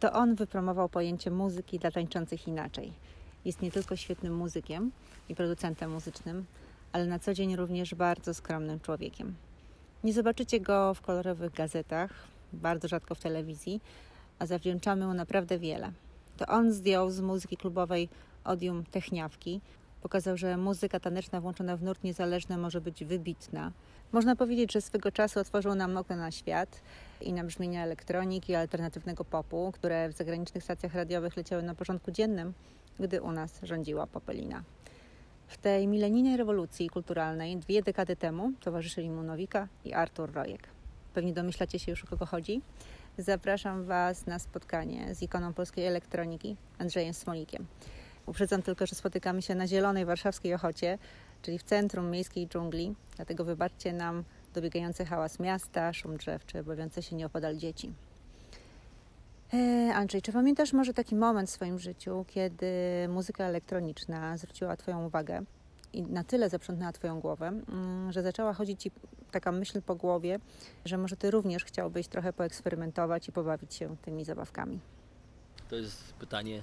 To on wypromował pojęcie muzyki dla tańczących inaczej. Jest nie tylko świetnym muzykiem i producentem muzycznym, ale na co dzień również bardzo skromnym człowiekiem. Nie zobaczycie go w kolorowych gazetach, bardzo rzadko w telewizji, a zawdzięczamy mu naprawdę wiele. To on zdjął z muzyki klubowej odium techniawki, pokazał, że muzyka taneczna włączona w nurt niezależny może być wybitna. Można powiedzieć, że swego czasu otworzył nam okno na świat i na brzmienia elektroniki alternatywnego popu, które w zagranicznych stacjach radiowych leciały na porządku dziennym, gdy u nas rządziła popelina. W tej milenijnej rewolucji kulturalnej dwie dekady temu towarzyszyli mu Nowika i Artur Rojek. Pewnie domyślacie się już o kogo chodzi? Zapraszam Was na spotkanie z ikoną polskiej elektroniki Andrzejem Smolikiem. Uprzedzam tylko, że spotykamy się na Zielonej Warszawskiej Ochocie, czyli w centrum miejskiej dżungli, dlatego wybaczcie nam dobiegający hałas miasta, szum drzew czy bawiące się nieopodal dzieci. E, Andrzej, czy pamiętasz może taki moment w swoim życiu, kiedy muzyka elektroniczna zwróciła Twoją uwagę i na tyle zaprzątnęła Twoją głowę, mm, że zaczęła chodzić Ci taka myśl po głowie, że może Ty również chciałbyś trochę poeksperymentować i pobawić się tymi zabawkami? To jest pytanie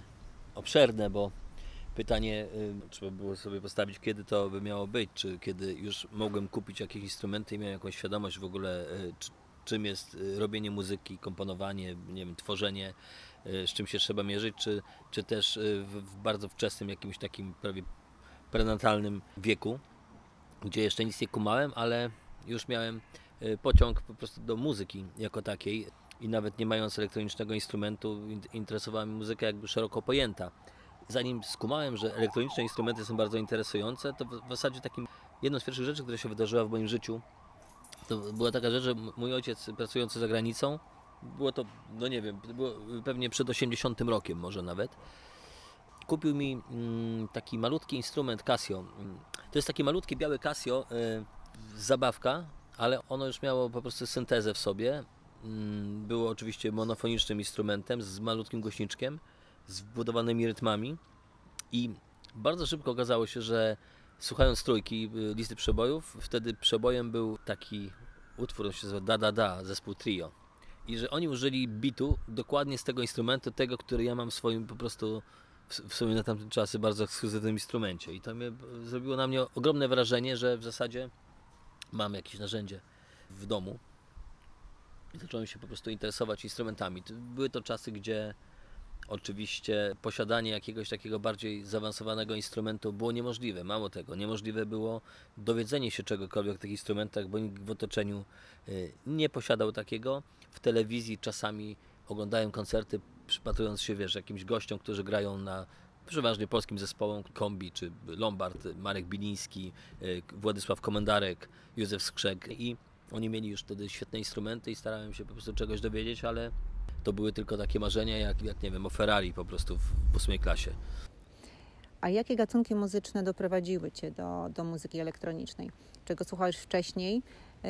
obszerne, bo pytanie y, trzeba było sobie postawić, kiedy to by miało być, czy kiedy już mogłem kupić jakieś instrumenty i miałem jakąś świadomość w ogóle, y, czy, czym jest y, robienie muzyki, komponowanie, nie wiem, tworzenie, z czym się trzeba mierzyć, czy, czy też w bardzo wczesnym jakimś takim prawie prenatalnym wieku, gdzie jeszcze nic nie kumałem, ale już miałem pociąg po prostu do muzyki jako takiej i nawet nie mając elektronicznego instrumentu interesowała mnie muzyka jakby szeroko pojęta zanim skumałem, że elektroniczne instrumenty są bardzo interesujące, to w zasadzie takim jedną z pierwszych rzeczy, która się wydarzyła w moim życiu, to była taka rzecz, że mój ojciec pracujący za granicą, było to, no nie wiem, pewnie przed 80 rokiem może nawet, kupił mi mm, taki malutki instrument Casio. To jest taki malutki biały Casio, y, zabawka, ale ono już miało po prostu syntezę w sobie. Mm, było oczywiście monofonicznym instrumentem z malutkim głośniczkiem z wbudowanymi rytmami i bardzo szybko okazało się, że słuchając trójki y, listy przebojów, wtedy przebojem był taki utwór, on się nazywa Da Da Da, zespół Trio. I że oni użyli bitu dokładnie z tego instrumentu, tego, który ja mam w swoim po prostu w sumie na tamte czasy bardzo ekskluzywnym instrumencie. I to mnie, zrobiło na mnie ogromne wrażenie, że w zasadzie mam jakieś narzędzie w domu. I zacząłem się po prostu interesować instrumentami. Były to czasy, gdzie Oczywiście posiadanie jakiegoś takiego bardziej zaawansowanego instrumentu było niemożliwe. Mało tego, niemożliwe było dowiedzenie się czegokolwiek o tych instrumentach, bo nikt w otoczeniu y, nie posiadał takiego. W telewizji czasami oglądają koncerty, przypatrując się, wiesz, jakimś gościom, którzy grają na przeważnie polskim zespołom Kombi, czy Lombard, Marek Biliński, y, Władysław Komendarek, Józef Skrzek i oni mieli już wtedy świetne instrumenty i starałem się po prostu czegoś dowiedzieć, ale to były tylko takie marzenia, jak, jak nie wiem, o Ferrari po prostu w ósmej klasie. A jakie gatunki muzyczne doprowadziły Cię do, do muzyki elektronicznej? Czego słuchałeś wcześniej?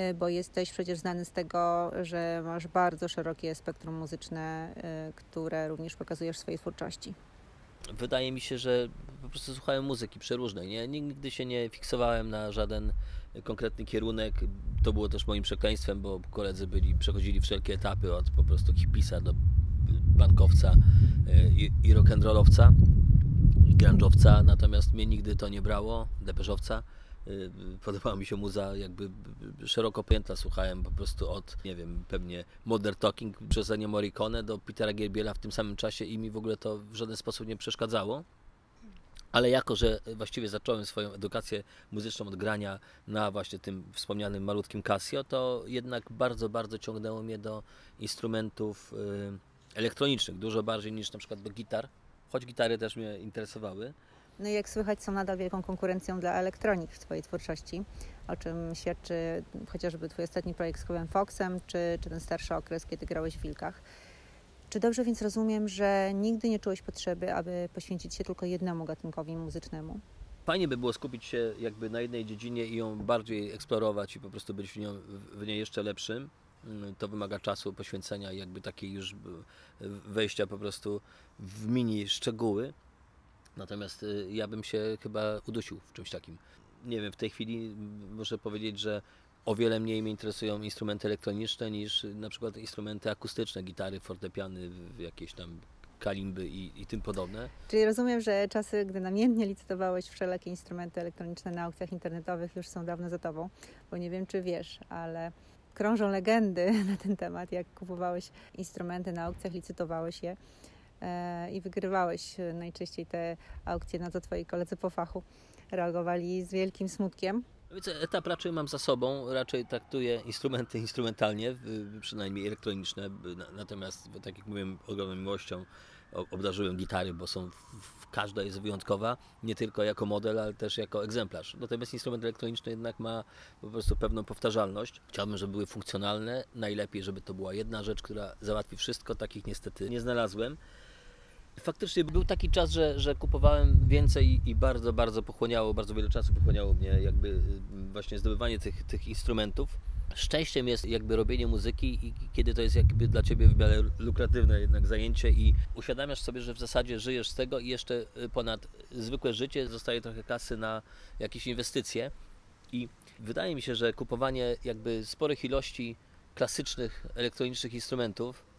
Y, bo jesteś przecież znany z tego, że masz bardzo szerokie spektrum muzyczne, y, które również pokazujesz w swojej twórczości. Wydaje mi się, że po prostu słuchałem muzyki przeróżnej. Nie? Nigdy się nie fiksowałem na żaden konkretny kierunek. To było też moim przekleństwem, bo koledzy byli, przechodzili wszelkie etapy od po prostu hipisa do bankowca e, i, i rock'n'rollowca i grunge'owca, natomiast mnie nigdy to nie brało, deperzowca. E, podobała mi się muza jakby szeroko pojęta, słuchałem po prostu od, nie wiem, pewnie Modern Talking przez Ennio Morricone do Petera Gerbiela w tym samym czasie i mi w ogóle to w żaden sposób nie przeszkadzało. Ale jako, że właściwie zacząłem swoją edukację muzyczną od grania na właśnie tym wspomnianym malutkim Casio, to jednak bardzo, bardzo ciągnęło mnie do instrumentów y, elektronicznych, dużo bardziej niż na przykład do gitar, choć gitary też mnie interesowały. No i jak słychać, są nadal wielką konkurencją dla elektronik w Twojej twórczości, o czym świadczy chociażby Twój ostatni projekt z Hubem Foxem, czy, czy ten starszy okres, kiedy grałeś w Wilkach. Czy dobrze więc rozumiem, że nigdy nie czułeś potrzeby, aby poświęcić się tylko jednemu gatunkowi muzycznemu? Fajnie by było skupić się jakby na jednej dziedzinie i ją bardziej eksplorować i po prostu być w, w niej jeszcze lepszym. Mm, to wymaga czasu, poświęcenia, jakby takiej już wejścia po prostu w mini szczegóły. Natomiast y, ja bym się chyba udusił w czymś takim. Nie wiem, w tej chwili muszę powiedzieć, że o wiele mniej mnie interesują instrumenty elektroniczne niż na przykład instrumenty akustyczne, gitary, fortepiany, jakieś tam kalimby i, i tym podobne. Czyli rozumiem, że czasy, gdy namiętnie licytowałeś wszelakie instrumenty elektroniczne na aukcjach internetowych już są dawno za tobą, bo nie wiem, czy wiesz, ale krążą legendy na ten temat, jak kupowałeś instrumenty na aukcjach, licytowałeś je i wygrywałeś e, najczęściej te aukcje, na co twoi koledzy po fachu reagowali z wielkim smutkiem. Więc etap raczej mam za sobą, raczej traktuję instrumenty instrumentalnie, przynajmniej elektroniczne, na- natomiast tak jak mówiłem, ogromną miłością obdarzyłem gitary, bo są, każda jest wyjątkowa, nie tylko jako model, ale też jako egzemplarz. Natomiast instrument elektroniczny jednak ma po prostu pewną powtarzalność. Chciałbym, żeby były funkcjonalne, najlepiej, żeby to była jedna rzecz, która załatwi wszystko, takich niestety nie znalazłem. Faktycznie był taki czas, że, że kupowałem więcej i bardzo, bardzo pochłaniało, bardzo wiele czasu pochłaniało mnie jakby y, właśnie zdobywanie tych, tych instrumentów. Szczęściem jest jakby robienie muzyki i kiedy to jest jakby dla Ciebie w miarę lukratywne jednak zajęcie i uświadamiasz sobie, że w zasadzie żyjesz z tego i jeszcze y, ponad zwykłe życie zostaje trochę kasy na jakieś inwestycje i wydaje mi się, że kupowanie jakby sporych ilości klasycznych elektronicznych instrumentów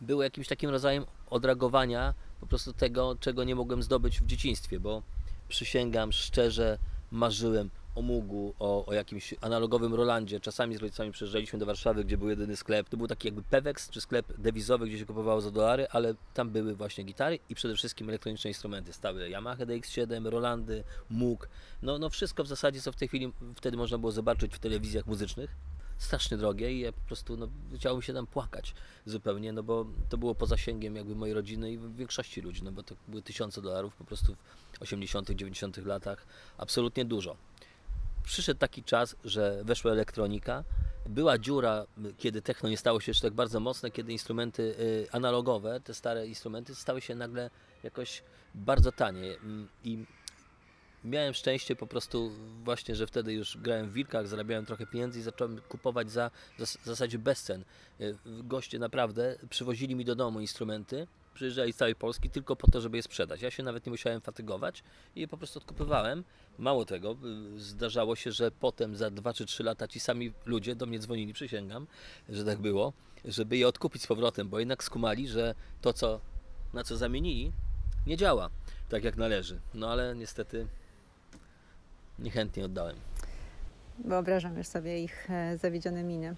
było jakimś takim rodzajem odreagowania po prostu tego, czego nie mogłem zdobyć w dzieciństwie, bo przysięgam szczerze, marzyłem o Mugu, o, o jakimś analogowym Rolandzie. Czasami z rodzicami przyjeżdżaliśmy do Warszawy, gdzie był jedyny sklep. To był taki jakby Pewex, czy sklep dewizowy, gdzie się kupowało za dolary, ale tam były właśnie gitary i przede wszystkim elektroniczne instrumenty. Stały Yamaha DX7, Rolandy, Moog. No, no wszystko w zasadzie, co w tej chwili wtedy można było zobaczyć w telewizjach muzycznych strasznie drogie i ja po prostu no, chciało mi się tam płakać zupełnie, no bo to było poza zasięgiem jakby mojej rodziny i większości ludzi, no bo to były tysiące dolarów po prostu w 80., 90. latach, absolutnie dużo. Przyszedł taki czas, że weszła elektronika, była dziura, kiedy techno nie stało się jeszcze tak bardzo mocne, kiedy instrumenty y, analogowe, te stare instrumenty stały się nagle jakoś bardzo tanie Mm, i miałem szczęście po prostu właśnie, że wtedy już grałem w wilkach, zarabiałem trochę pieniędzy i zacząłem kupować za w zasadzie bez cen. Y, Goście naprawdę przywozili mi do domu instrumenty, przyjeżdżali z całej Polski tylko po to, żeby je sprzedać. Ja się nawet nie musiałem fatygować i je po prostu odkupywałem. Mało tego, y, zdarzało się, że potem za 2 czy 3 lata ci sami ludzie do mnie dzwonili, przysięgam, że tak było, żeby je odkupić z powrotem, bo jednak skumali, że to, co, na co zamienili, nie działa tak jak należy. No ale niestety niechętnie oddałem. Wyobrażam już sobie ich e, zawiedzione miny.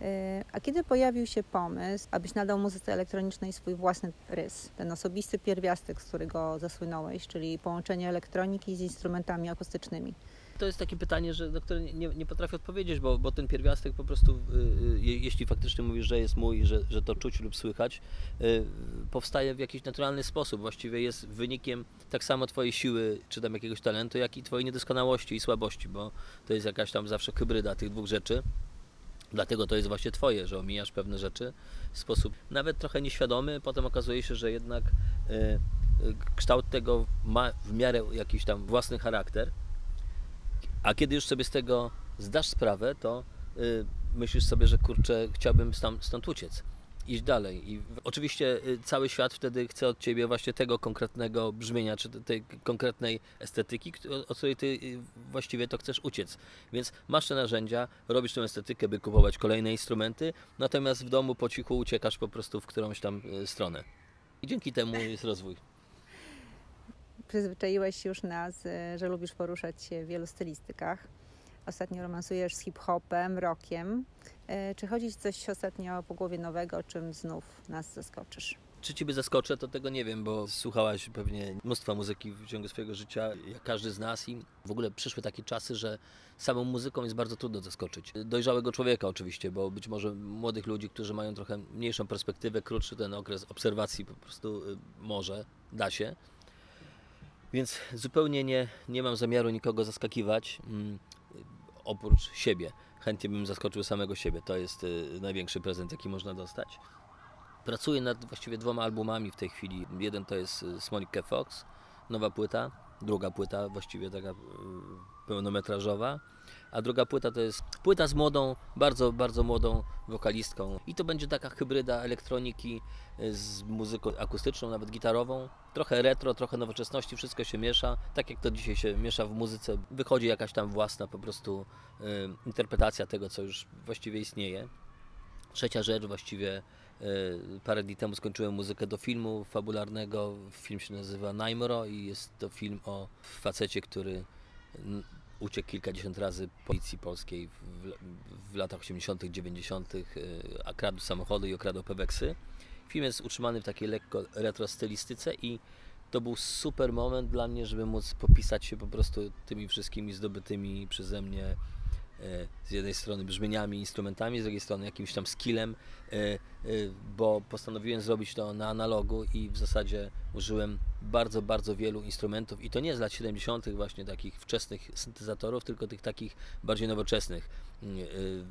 E, A kiedy pojawił się pomysł, abyś nadał muzyce elektronicznej swój własny rys, ten osobisty pierwiastek, z którego zasłynąłeś, czyli połączenie elektroniki z instrumentami akustycznymi? To jest takie pytanie, że, na które nie, nie potrafię odpowiedzieć, bo, bo ten pierwiastek po prostu, y, y, je- jeśli faktycznie mówisz, że jest mój, że, że to czuć lub słychać, y, powstaje w jakiś naturalny sposób. Właściwie jest wynikiem tak samo Twojej siły, czy tam jakiegoś talentu, jak i Twojej niedoskonałości i słabości, bo to jest jakaś tam zawsze hybryda tych dwóch rzeczy. Dlatego to jest właśnie Twoje, że omijasz pewne rzeczy w sposób nawet trochę nieświadomy. Potem okazuje się, że jednak y, y, kształt tego ma w miarę jakiś tam własny charakter. A kiedy już sobie z tego zdasz sprawę, to y, myślisz sobie, że kurczę, chciałbym stąd, stąd uciec, iść dalej. I oczywiście y, cały świat wtedy chce od ciebie właśnie tego konkretnego brzmienia, czy te- tej konkretnej estetyki, od której ty y, właściwie to chcesz uciec. Więc masz te narzędzia, robisz tę estetykę, by kupować kolejne instrumenty, natomiast w domu po cichu uciekasz po prostu w którąś tam y, stronę. I dzięki temu jest rozwój. Przyzwyczaiłeś już nas, że lubisz poruszać się w wielu stylistykach. Ostatnio romansujesz z hip-hopem, rockiem. E, Czy chodzi coś ostatnio po głowie nowego, czym znów nas zaskoczysz? Czy Ciebie zaskoczę, to tego nie wiem, bo słuchałaś pewnie mnóstwa muzyki w ciągu swojego życia, jak każdy z nas i w ogóle przyszły takie czasy, że samą muzyką jest bardzo trudno zaskoczyć. Dojrzałego człowieka oczywiście, bo być może młodych ludzi, którzy mają trochę mniejszą perspektywę, krótszy ten okres obserwacji po prostu y, może, da się. Więc zupełnie nie, nie mam zamiaru nikogo zaskakiwać, mm, oprócz siebie. Chętnie bym zaskoczył samego siebie. To jest y, największy prezent, jaki można dostać. Pracuję nad właściwie dwoma albumami w tej chwili. Jeden to jest y, Smonica Fox, nowa płyta. Druga płyta, właściwie taka y, pełnometrażowa, a druga płyta to jest płyta z młodą, bardzo, bardzo młodą wokalistką. I to będzie taka hybryda elektroniki z muzyką akustyczną, nawet gitarową. Trochę retro, trochę nowoczesności, wszystko się miesza. Tak jak to dzisiaj się miesza w muzyce, wychodzi jakaś tam własna po prostu y, interpretacja tego, co już właściwie istnieje. Trzecia rzecz, właściwie y, parę dni temu skończyłem muzykę do filmu fabularnego. Film się nazywa Najmro i jest to film o facecie, który uciekł kilkadziesiąt razy policji polskiej w, w latach 80., 90., a kradł samochody i okradł peweksy. Film jest utrzymany w takiej lekko retro stylistyce i to był super moment dla mnie, żeby móc popisać się po prostu tymi wszystkimi zdobytymi przeze mnie E, z jednej strony brzmieniami, instrumentami, z drugiej strony jakimś tam skillem, e, bo postanowiłem zrobić to na analogu i w zasadzie użyłem bardzo, bardzo wielu instrumentów i to nie z lat 70. właśnie takich wczesnych syntezatorów, tylko tych takich bardziej nowoczesnych,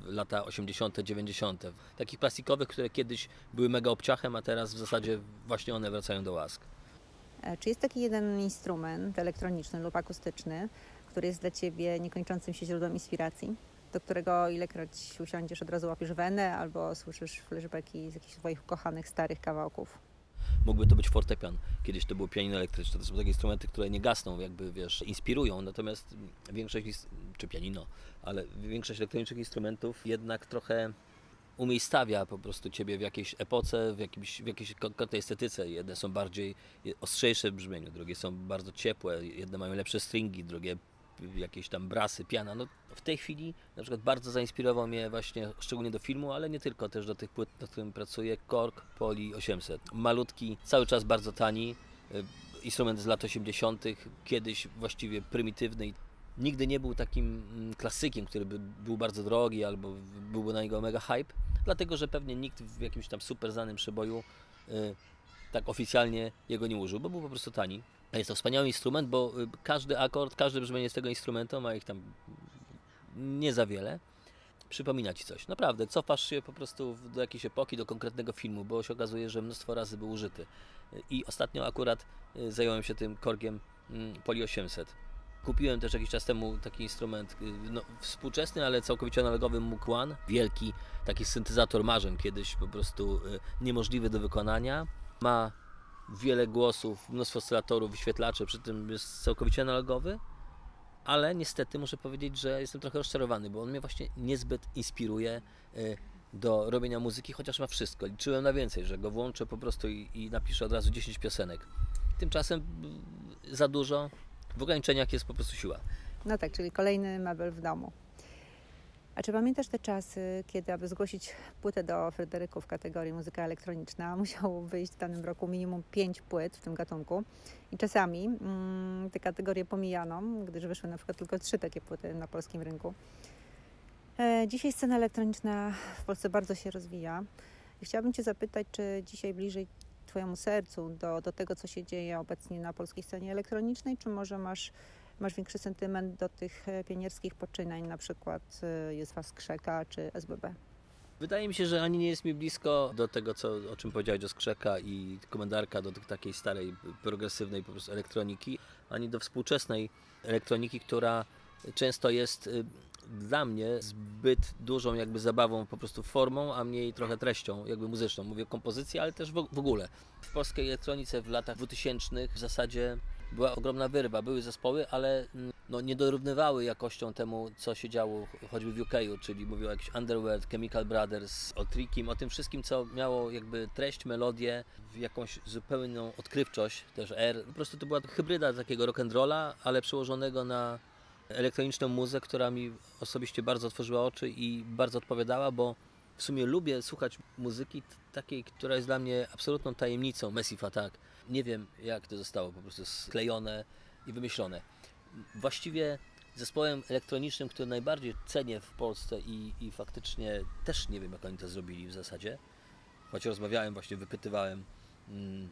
lata 80., 90. Takich plastikowych, które kiedyś były mega obciachem, a teraz w zasadzie właśnie one wracają do łask. Czy jest taki jeden instrument elektroniczny lub akustyczny, który jest dla Ciebie niekończącym się źródłem inspiracji, do którego ilekroć usiądziesz, od razu łapiesz wenę albo słyszysz flashbacki z jakichś swoich kochanych, starych kawałków. Mógłby to być fortepian. Kiedyś to było pianino elektryczne. To są takie instrumenty, które nie gasną, jakby wiesz, inspirują. Natomiast większość, czy pianino, ale większość elektronicznych instrumentów jednak trochę umiejscawia po prostu ciebie w jakiejś epoce, w, jakimś, w jakiejś konkretnej estetyce. Jedne są bardziej ostrzejsze w brzmieniu, drugie są bardzo ciepłe, jedne mają lepsze stringi, drugie jakieś tam brasy, piana. No, w tej chwili na przykład bardzo zainspirował mnie właśnie, szczególnie do filmu, ale nie tylko, też do tych płyt, nad którymi pracuję, Korg Poli 800. Malutki, cały czas bardzo tani, y, instrument z lat 80., kiedyś właściwie prymitywny. Nigdy nie był takim mm, klasykiem, który by był bardzo drogi albo byłby na niego mega hype, dlatego że pewnie nikt w jakimś tam super znanym przeboju y, tak oficjalnie jego nie użył, bo był po prostu tani. Jest to wspaniały instrument, bo y, każdy akord, każde brzmienie z tego instrumentu, ma ich tam nie za wiele, przypomina Ci coś. Naprawdę, cofasz się po prostu do jakiejś epoki, do konkretnego filmu, bo się okazuje, że mnóstwo razy był użyty. I ostatnio akurat y, zająłem się tym korgiem mm, Poli 800. Kupiłem też jakiś czas temu taki instrument y, no, współczesny, ale całkowicie analogowy One. Wielki taki syntezator marzeń, kiedyś po prostu niemożliwy do wykonania. Ma wiele głosów, mnóstwo oscylatorów, wyświetlaczy, przy tym jest całkowicie analogowy, ale niestety muszę powiedzieć, że jestem trochę rozczarowany, bo on mnie właśnie niezbyt inspiruje y, do robienia muzyki, chociaż ma wszystko. Liczyłem na więcej, że go włączę po prostu i, i napiszę od razu 10 piosenek. Tymczasem y, za dużo, w ograniczeniach jest po prostu siła. No tak, czyli kolejny mebel w domu. A czy pamiętasz te czasy, kiedy aby zgłosić płytę do Fryderyków w kategorii muzyka elektroniczna, musiało wyjść w danym roku minimum pięć płyt w tym gatunku i czasami mm, te kategorie pomijano, gdyż wyszły na przykład tylko trzy takie płyty na polskim rynku. E, dzisiaj scena elektroniczna w Polsce bardzo się rozwija. Chciałabym Cię zapytać, czy dzisiaj bliżej Twojemu sercu do, do tego, co się dzieje obecnie na polskiej scenie elektronicznej, czy może masz masz większy sentyment do tych e, pionierskich poczynań, na przykład e, Józefa Skrzeka czy SBB? Wydaje mi się, że ani nie jest mi blisko do tego, co, o czym powiedziałeś do Skrzeka i komendarka, do takiej starej, progresywnej po prostu elektroniki, ani do współczesnej elektroniki, która często jest y, dla mnie zbyt dużą jakby zabawą, po prostu formą, a mniej trochę treścią, jakby muzyczną. Mówię kompozycji, ale też w ogóle. W polskiej elektronice w latach 2000 w zasadzie była ogromna wyrwa. Były zespoły, ale mm, no, nie dorównywały jakością temu, co się działo choćby w UK, czyli mówię o jakiś Underworld, Chemical Brothers, o Trickim, o tym wszystkim, co miało jakby treść, melodię, jakąś zupełną odkrywczość, też R. Po prostu to była hybryda takiego rock'n'rolla, ale przełożonego na elektroniczną muzę, która mi osobiście bardzo otworzyła oczy i bardzo odpowiadała, bo w sumie lubię słuchać muzyki takiej, która jest dla mnie absolutną tajemnicą, Massive Attack. Nie wiem, jak to zostało po prostu sklejone i wymyślone. Właściwie zespołem elektronicznym, który najbardziej cenię w Polsce i, i faktycznie też nie wiem, jak oni to zrobili w zasadzie, choć rozmawiałem, właśnie wypytywałem mm,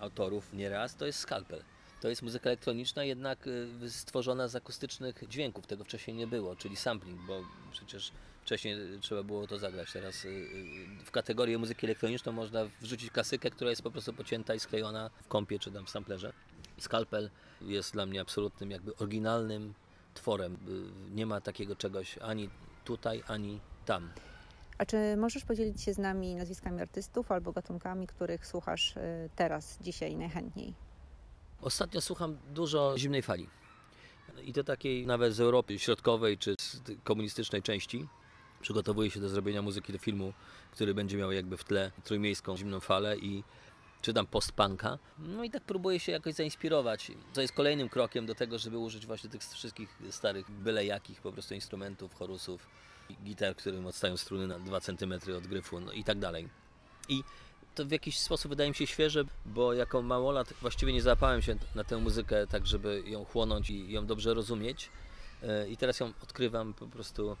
autorów nieraz, to jest Scalpel. To jest muzyka elektroniczna, jednak y, stworzona z akustycznych dźwięków. Tego wcześniej nie było, czyli sampling, bo przecież wcześniej trzeba było to zagrać. Teraz y, y, w kategorię muzyki elektroniczną można wrzucić klasykę, która jest po prostu pocięta i sklejona w kompie czy tam w samplerze. Skalpel jest dla mnie absolutnym, jakby oryginalnym tworem. Y, Nie ma takiego czegoś ani tutaj, ani tam. A czy możesz podzielić się z nami nazwiskami artystów albo gatunkami, których słuchasz teraz, dzisiaj najchętniej? Ostatnio słucham dużo zimnej fali. I to takiej nawet z Europy Środkowej czy z komunistycznej części. Przygotowuję się do zrobienia muzyki do filmu, który będzie miał jakby w tle trójmiejską zimną falę i czytam post-punka. No i tak próbuję się jakoś zainspirować, co jest kolejnym krokiem do tego, żeby użyć właśnie tych wszystkich starych, byle jakich po prostu instrumentów, chorusów, gitar, którym odstają struny na 2 cm od gryfu no i tak dalej. I to w jakiś sposób wydaje mi się świeże, bo jako małolat właściwie nie załapałem się na tę muzykę tak, żeby ją chłonąć i ją dobrze rozumieć. E, I teraz ją odkrywam po prostu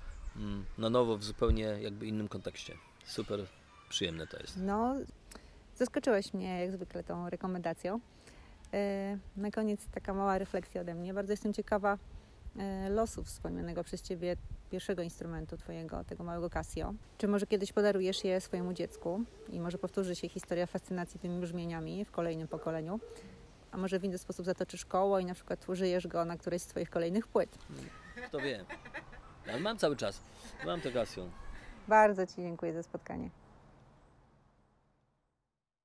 na nowo w zupełnie jakby innym kontekście. Super przyjemne to jest. No, zaskoczyłeś mnie jak zwykle tą rekomendacją. Y, Na koniec taka mała refleksja ode mnie. Bardzo jestem ciekawa y, losu wspomnianego przez Ciebie pierwszego instrumentu Twojego, tego małego Casio. Czy może kiedyś podarujesz je swojemu dziecku i może powtórzy się historia fascynacji tymi brzmieniami w kolejnym pokoleniu? A może w inny sposób zatoczysz koło i na przykład użyjesz go na którejś z Twoich kolejnych płyt? Kto wie. Ale mam cały czas. Mam to Casio. Bardzo Ci dziękuję za spotkanie.